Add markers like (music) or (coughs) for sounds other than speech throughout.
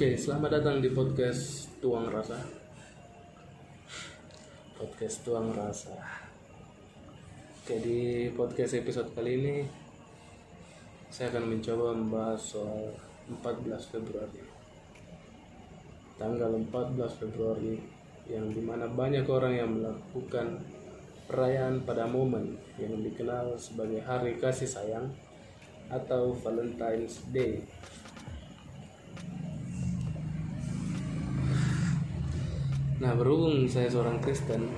Oke, selamat datang di podcast Tuang Rasa. Podcast Tuang Rasa. Oke, di podcast episode kali ini saya akan mencoba membahas soal 14 Februari. Tanggal 14 Februari yang di mana banyak orang yang melakukan perayaan pada momen yang dikenal sebagai Hari Kasih Sayang atau Valentine's Day. Nah, berhubung saya seorang Kristen,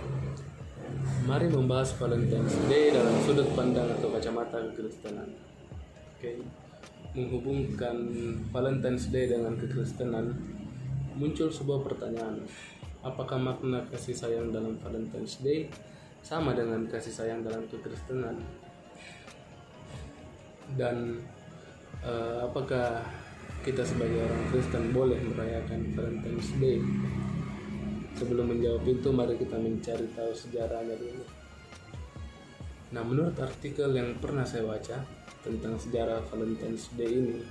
mari membahas Valentine's Day dalam sudut pandang atau kacamata kekristenan. Oke. Menghubungkan Valentine's Day dengan kekristenan, muncul sebuah pertanyaan. Apakah makna kasih sayang dalam Valentine's Day sama dengan kasih sayang dalam kekristenan? Dan eh, apakah kita sebagai orang Kristen boleh merayakan Valentine's Day? Sebelum menjawab itu, mari kita mencari tahu sejarahnya dulu. Nah, menurut artikel yang pernah saya baca tentang sejarah Valentine's Day ini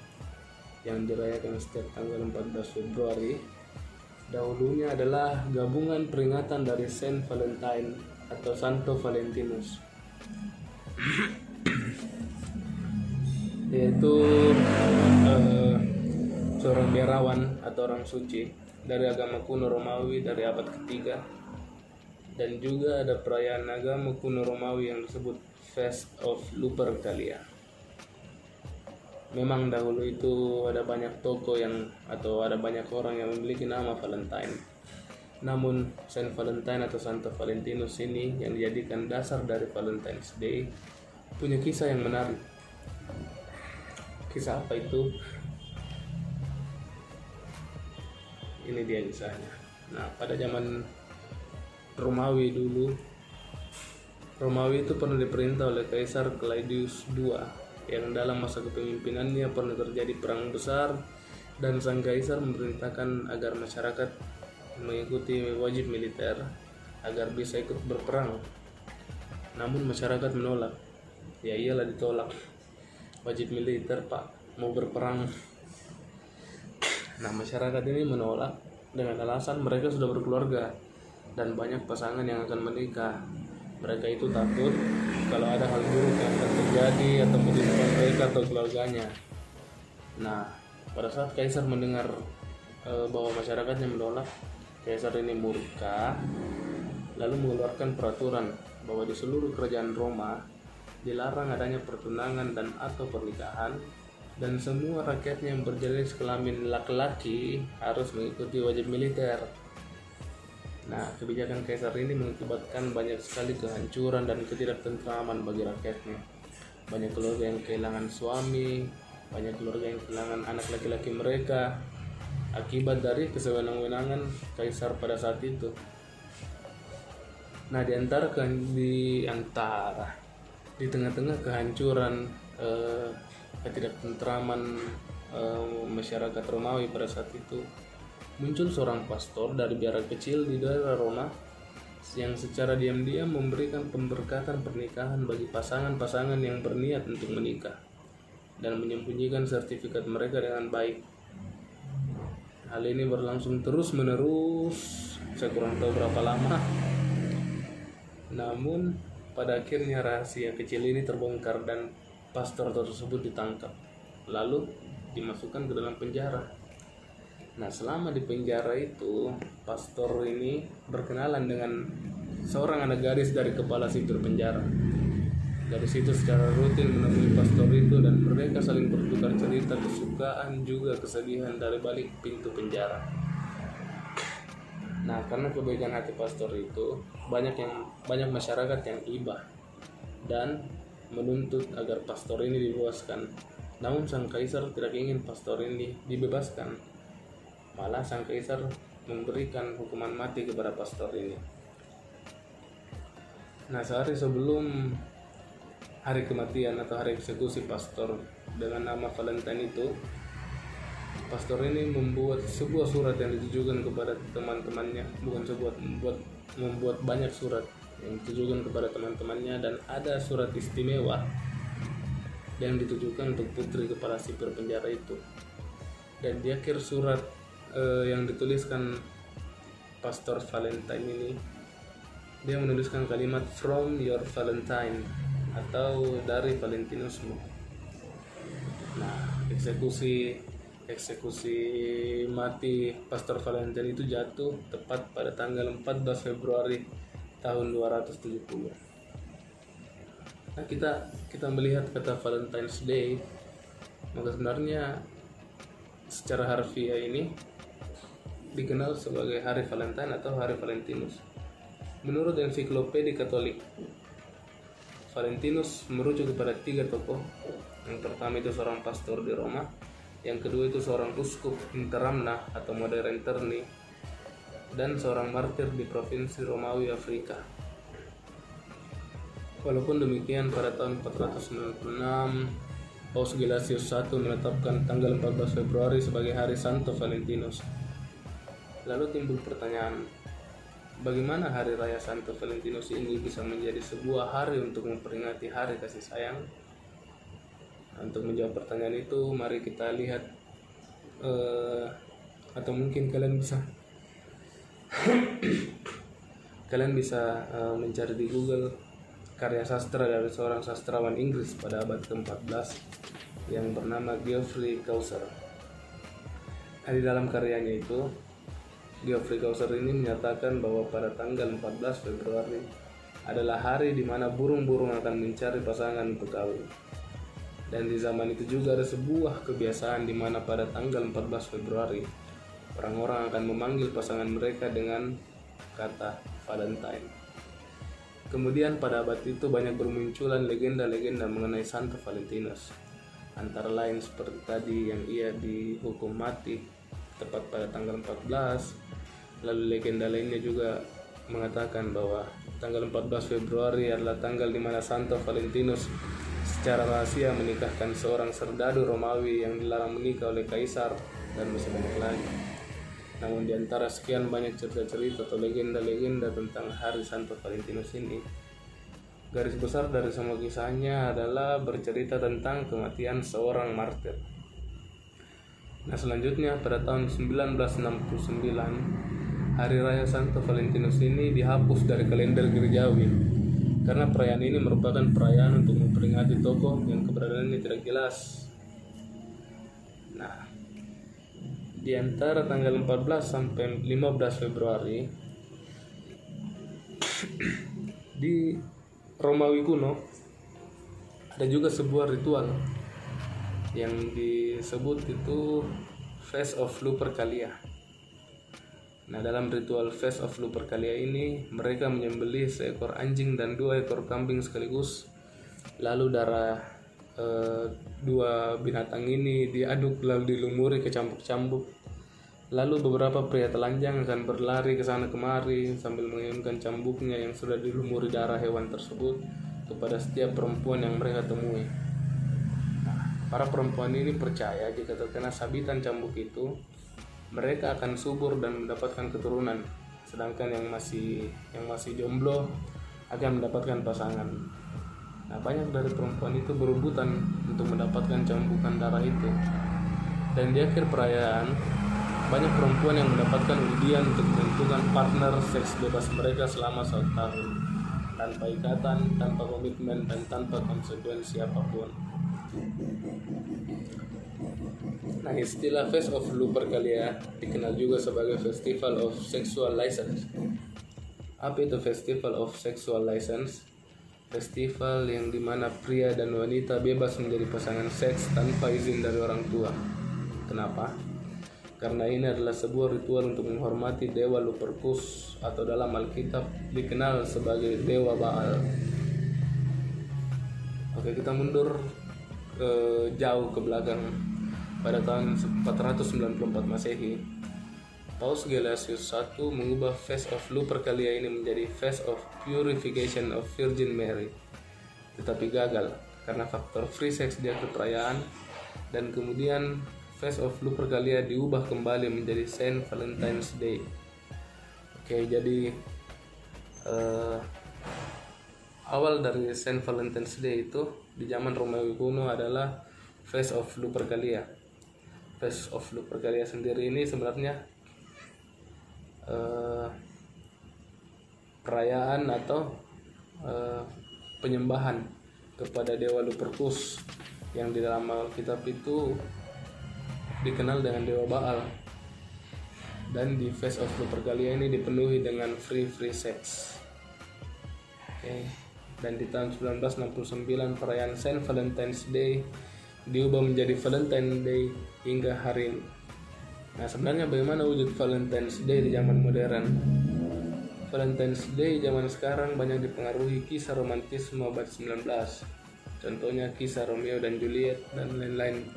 yang dirayakan setiap tanggal 14 Februari, dahulunya adalah gabungan peringatan dari Saint Valentine atau Santo Valentinus. yaitu eh, seorang biarawan atau orang suci dari agama kuno Romawi dari abad ketiga dan juga ada perayaan agama kuno Romawi yang disebut Fest of Lupercalia. Memang dahulu itu ada banyak toko yang atau ada banyak orang yang memiliki nama Valentine. Namun Saint Valentine atau Santo Valentinus ini yang dijadikan dasar dari Valentine's Day punya kisah yang menarik. Kisah apa itu? Ini dia kisahnya nah pada zaman Romawi dulu Romawi itu pernah diperintah oleh Kaisar Claudius II yang dalam masa kepemimpinannya pernah terjadi perang besar dan sang kaisar memerintahkan agar masyarakat mengikuti wajib militer agar bisa ikut berperang. Namun masyarakat menolak. Ya iyalah ditolak. Wajib militer, Pak. Mau berperang Nah, masyarakat ini menolak dengan alasan mereka sudah berkeluarga dan banyak pasangan yang akan menikah. Mereka itu takut kalau ada hal buruk yang akan terjadi atau menimpa mereka atau keluarganya. Nah, pada saat kaisar mendengar e, bahwa masyarakatnya menolak, kaisar ini murka lalu mengeluarkan peraturan bahwa di seluruh kerajaan Roma dilarang adanya pertunangan dan atau pernikahan dan semua rakyatnya yang berjenis kelamin laki-laki harus mengikuti wajib militer. Nah, kebijakan kaisar ini mengakibatkan banyak sekali kehancuran dan ketidaktentraman bagi rakyatnya. Banyak keluarga yang kehilangan suami, banyak keluarga yang kehilangan anak laki-laki mereka akibat dari kesewenang-wenangan kaisar pada saat itu. Nah, di antara di antara di tengah-tengah kehancuran eh, ketidaktentraman uh, masyarakat Romawi pada saat itu muncul seorang pastor dari biara kecil di daerah Roma yang secara diam-diam memberikan pemberkatan pernikahan bagi pasangan-pasangan yang berniat untuk menikah dan menyembunyikan sertifikat mereka dengan baik. Hal ini berlangsung terus-menerus, saya kurang tahu berapa lama. Namun pada akhirnya rahasia kecil ini terbongkar dan pastor tersebut ditangkap lalu dimasukkan ke dalam penjara. Nah selama di penjara itu pastor ini berkenalan dengan seorang anak gadis dari kepala sipir penjara. Dari situ secara rutin menemui pastor itu dan mereka saling bertukar cerita kesukaan juga kesedihan dari balik pintu penjara. Nah karena kebaikan hati pastor itu banyak yang banyak masyarakat yang iba dan menuntut agar pastor ini dibebaskan. Namun sang kaisar tidak ingin pastor ini dibebaskan. Malah sang kaisar memberikan hukuman mati kepada pastor ini. Nah, sehari sebelum hari kematian atau hari eksekusi pastor dengan nama Valentine itu, pastor ini membuat sebuah surat yang ditujukan kepada teman-temannya, bukan sebuah membuat membuat banyak surat yang ditujukan kepada teman-temannya dan ada surat istimewa yang ditujukan untuk putri kepala sipir penjara itu dan di akhir surat uh, yang dituliskan Pastor Valentine ini dia menuliskan kalimat from your Valentine atau dari Valentinusmu. Nah, eksekusi eksekusi mati Pastor Valentine itu jatuh tepat pada tanggal 14 Februari tahun 270. Nah, kita kita melihat kata Valentine's Day, maka sebenarnya secara harfiah ini dikenal sebagai Hari Valentine atau Hari Valentinus. Menurut ensiklopedia Katolik, Valentinus merujuk kepada tiga tokoh. Yang pertama itu seorang pastor di Roma, yang kedua itu seorang uskup Interamna atau modern Terni, dan seorang martir di provinsi Romawi Afrika. Walaupun demikian pada tahun 496 Paus Gelasius I menetapkan tanggal 14 Februari sebagai hari Santo Valentinus. Lalu timbul pertanyaan, bagaimana hari raya Santo Valentinus ini bisa menjadi sebuah hari untuk memperingati hari kasih sayang? Nah, untuk menjawab pertanyaan itu, mari kita lihat uh, atau mungkin kalian bisa (coughs) kalian bisa uh, mencari di Google karya sastra dari seorang sastrawan Inggris pada abad ke-14 yang bernama Geoffrey Chaucer. Nah, di dalam karyanya itu, Geoffrey Chaucer ini menyatakan bahwa pada tanggal 14 Februari adalah hari di mana burung-burung akan mencari pasangan untuk kawin. Dan di zaman itu juga ada sebuah kebiasaan di mana pada tanggal 14 Februari orang-orang akan memanggil pasangan mereka dengan kata Valentine. Kemudian pada abad itu banyak bermunculan legenda-legenda mengenai Santo Valentinus. Antara lain seperti tadi yang ia dihukum mati tepat pada tanggal 14. Lalu legenda lainnya juga mengatakan bahwa tanggal 14 Februari adalah tanggal di mana Santo Valentinus secara rahasia menikahkan seorang serdadu Romawi yang dilarang menikah oleh kaisar dan masih banyak lagi. Namun di antara sekian banyak cerita-cerita atau legenda-legenda tentang Hari Santo Valentinus ini, garis besar dari semua kisahnya adalah bercerita tentang kematian seorang martir. Nah selanjutnya pada tahun 1969, Hari Raya Santo Valentinus ini dihapus dari kalender gerejawi karena perayaan ini merupakan perayaan untuk memperingati tokoh yang keberadaannya tidak jelas. Nah, di antara tanggal 14 sampai 15 Februari di Romawi kuno ada juga sebuah ritual yang disebut itu Face of Lupercalia. Nah, dalam ritual Face of Lupercalia ini, mereka menyembelih seekor anjing dan dua ekor kambing sekaligus. Lalu darah Eh, dua binatang ini diaduk lalu dilumuri ke campur-campur lalu beberapa pria telanjang akan berlari ke sana kemari sambil mengirimkan cambuknya yang sudah dilumuri darah hewan tersebut kepada setiap perempuan yang mereka temui. Nah, para perempuan ini percaya jika terkena sabitan cambuk itu, mereka akan subur dan mendapatkan keturunan, sedangkan yang masih yang masih jomblo akan mendapatkan pasangan. Nah, banyak dari perempuan itu berebutan untuk mendapatkan cambukan darah itu. Dan di akhir perayaan, banyak perempuan yang mendapatkan undian untuk menentukan partner seks bebas mereka selama satu tahun tanpa ikatan, tanpa komitmen, dan tanpa konsekuensi apa pun. Nah, istilah Face of Lupercalia dikenal juga sebagai Festival of Sexual License. Apa itu Festival of Sexual License? Festival yang di mana pria dan wanita bebas menjadi pasangan seks tanpa izin dari orang tua. Kenapa? Karena ini adalah sebuah ritual untuk menghormati Dewa Lupercus atau dalam Alkitab dikenal sebagai Dewa Baal. Oke, kita mundur ke jauh ke belakang pada tahun 494 Masehi Paus Gelasius I mengubah Face of Lupercalia ini menjadi Face of Purification of Virgin Mary. Tetapi gagal karena faktor free sex di akhir perayaan dan kemudian Face of Lupercalia diubah kembali menjadi Saint Valentine's Day. Oke, jadi uh, awal dari Saint Valentine's Day itu di zaman Romawi kuno adalah Face of Lupercalia Face of Lupercalia sendiri ini sebenarnya uh, perayaan atau uh, penyembahan kepada dewa Lupercus yang di dalam Alkitab itu dikenal dengan dewa Baal dan di Face of Lupercalia ini dipenuhi dengan free free sex. Okay. Dan di tahun 1969 perayaan Saint Valentine's Day diubah menjadi Valentine Day hingga hari ini. Nah, sebenarnya bagaimana wujud Valentine's Day di zaman modern? Valentine's Day zaman sekarang banyak dipengaruhi kisah romantisme abad 19. Contohnya kisah Romeo dan Juliet dan lain-lain.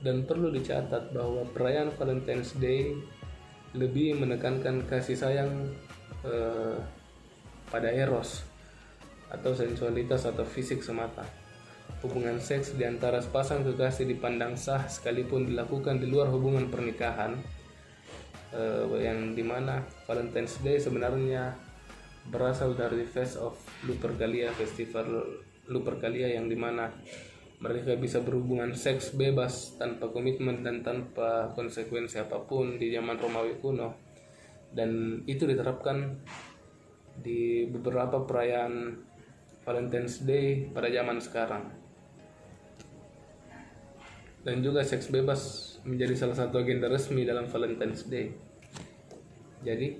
Dan perlu dicatat bahwa perayaan Valentine's Day lebih menekankan kasih sayang eh, pada eros atau sensualitas atau fisik semata. Hubungan seks di antara sepasang kekasih dipandang sah sekalipun dilakukan di luar hubungan pernikahan eh, yang di mana Valentine's Day sebenarnya berasal dari Fest of Lupercalia Festival Lupercalia yang di mana mereka bisa berhubungan seks bebas tanpa komitmen dan tanpa konsekuensi apa pun di zaman Romawi kuno. Dan itu diterapkan di beberapa perayaan Valentine's Day pada zaman sekarang dan juga seks bebas menjadi salah satu agenda resmi dalam Valentine's Day. Jadi,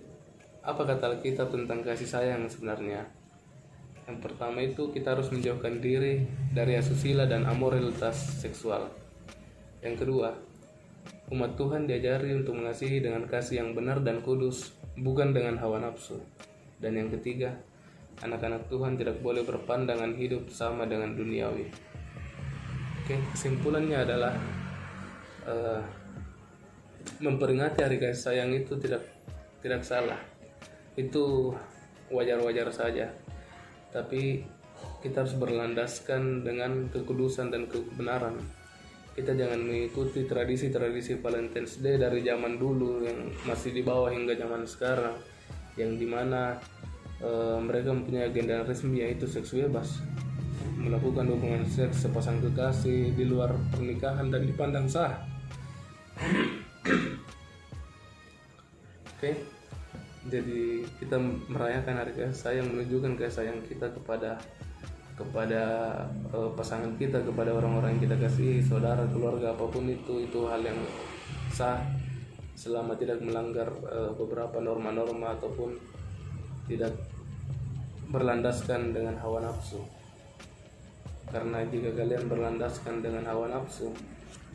apa kata kita tentang kasih sayang sebenarnya? Yang pertama itu kita harus menjauhkan diri dari asusila dan amoralitas seksual. Yang kedua, umat Tuhan diajari untuk mengasihi dengan kasih yang benar dan kudus, bukan dengan hawa nafsu. Dan yang ketiga, anak-anak Tuhan tidak boleh berpandangan hidup sama dengan duniawi. Oke, kesimpulannya adalah uh, memperingati hari kasih sayang itu tidak tidak salah. Itu wajar-wajar saja. Tapi kita harus berlandaskan dengan kekudusan dan kebenaran. Kita jangan mengikuti tradisi-tradisi Valentine's Day dari zaman dulu yang masih di bawah hingga zaman sekarang yang di mana uh, mereka mempunyai agenda resmi yaitu seks bebas melakukan hubungan seks sepasang kekasih di luar pernikahan dan dipandang sah. Oke, jadi kita merayakan hari kasih sayang menunjukkan kasih sayang kita kepada kepada uh, pasangan kita, kepada orang-orang yang kita kasih, saudara, keluarga apa pun itu itu hal yang sah selama tidak melanggar uh, beberapa norma-norma ataupun tidak berlandaskan dengan hawa nafsu. Karena jika kalian berlandaskan dengan hawa nafsu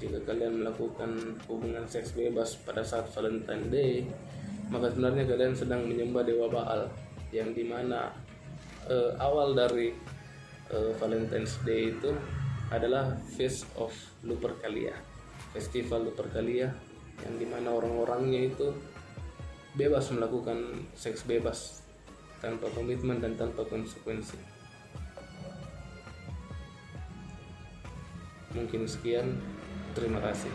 jika kalian melakukan hubungan seks bebas pada saat Valentine Day maka sebenarnya kalian sedang menyembah dewa Baal yang di mana uh, awal dari uh, Valentine's Day itu adalah Feast of Lupercalia. Festival Lupercalia yang di mana orang-orangnya itu bebas melakukan seks bebas tanpa komitmen dan tanpa konsekuensi Mungkin sekian, terima kasih.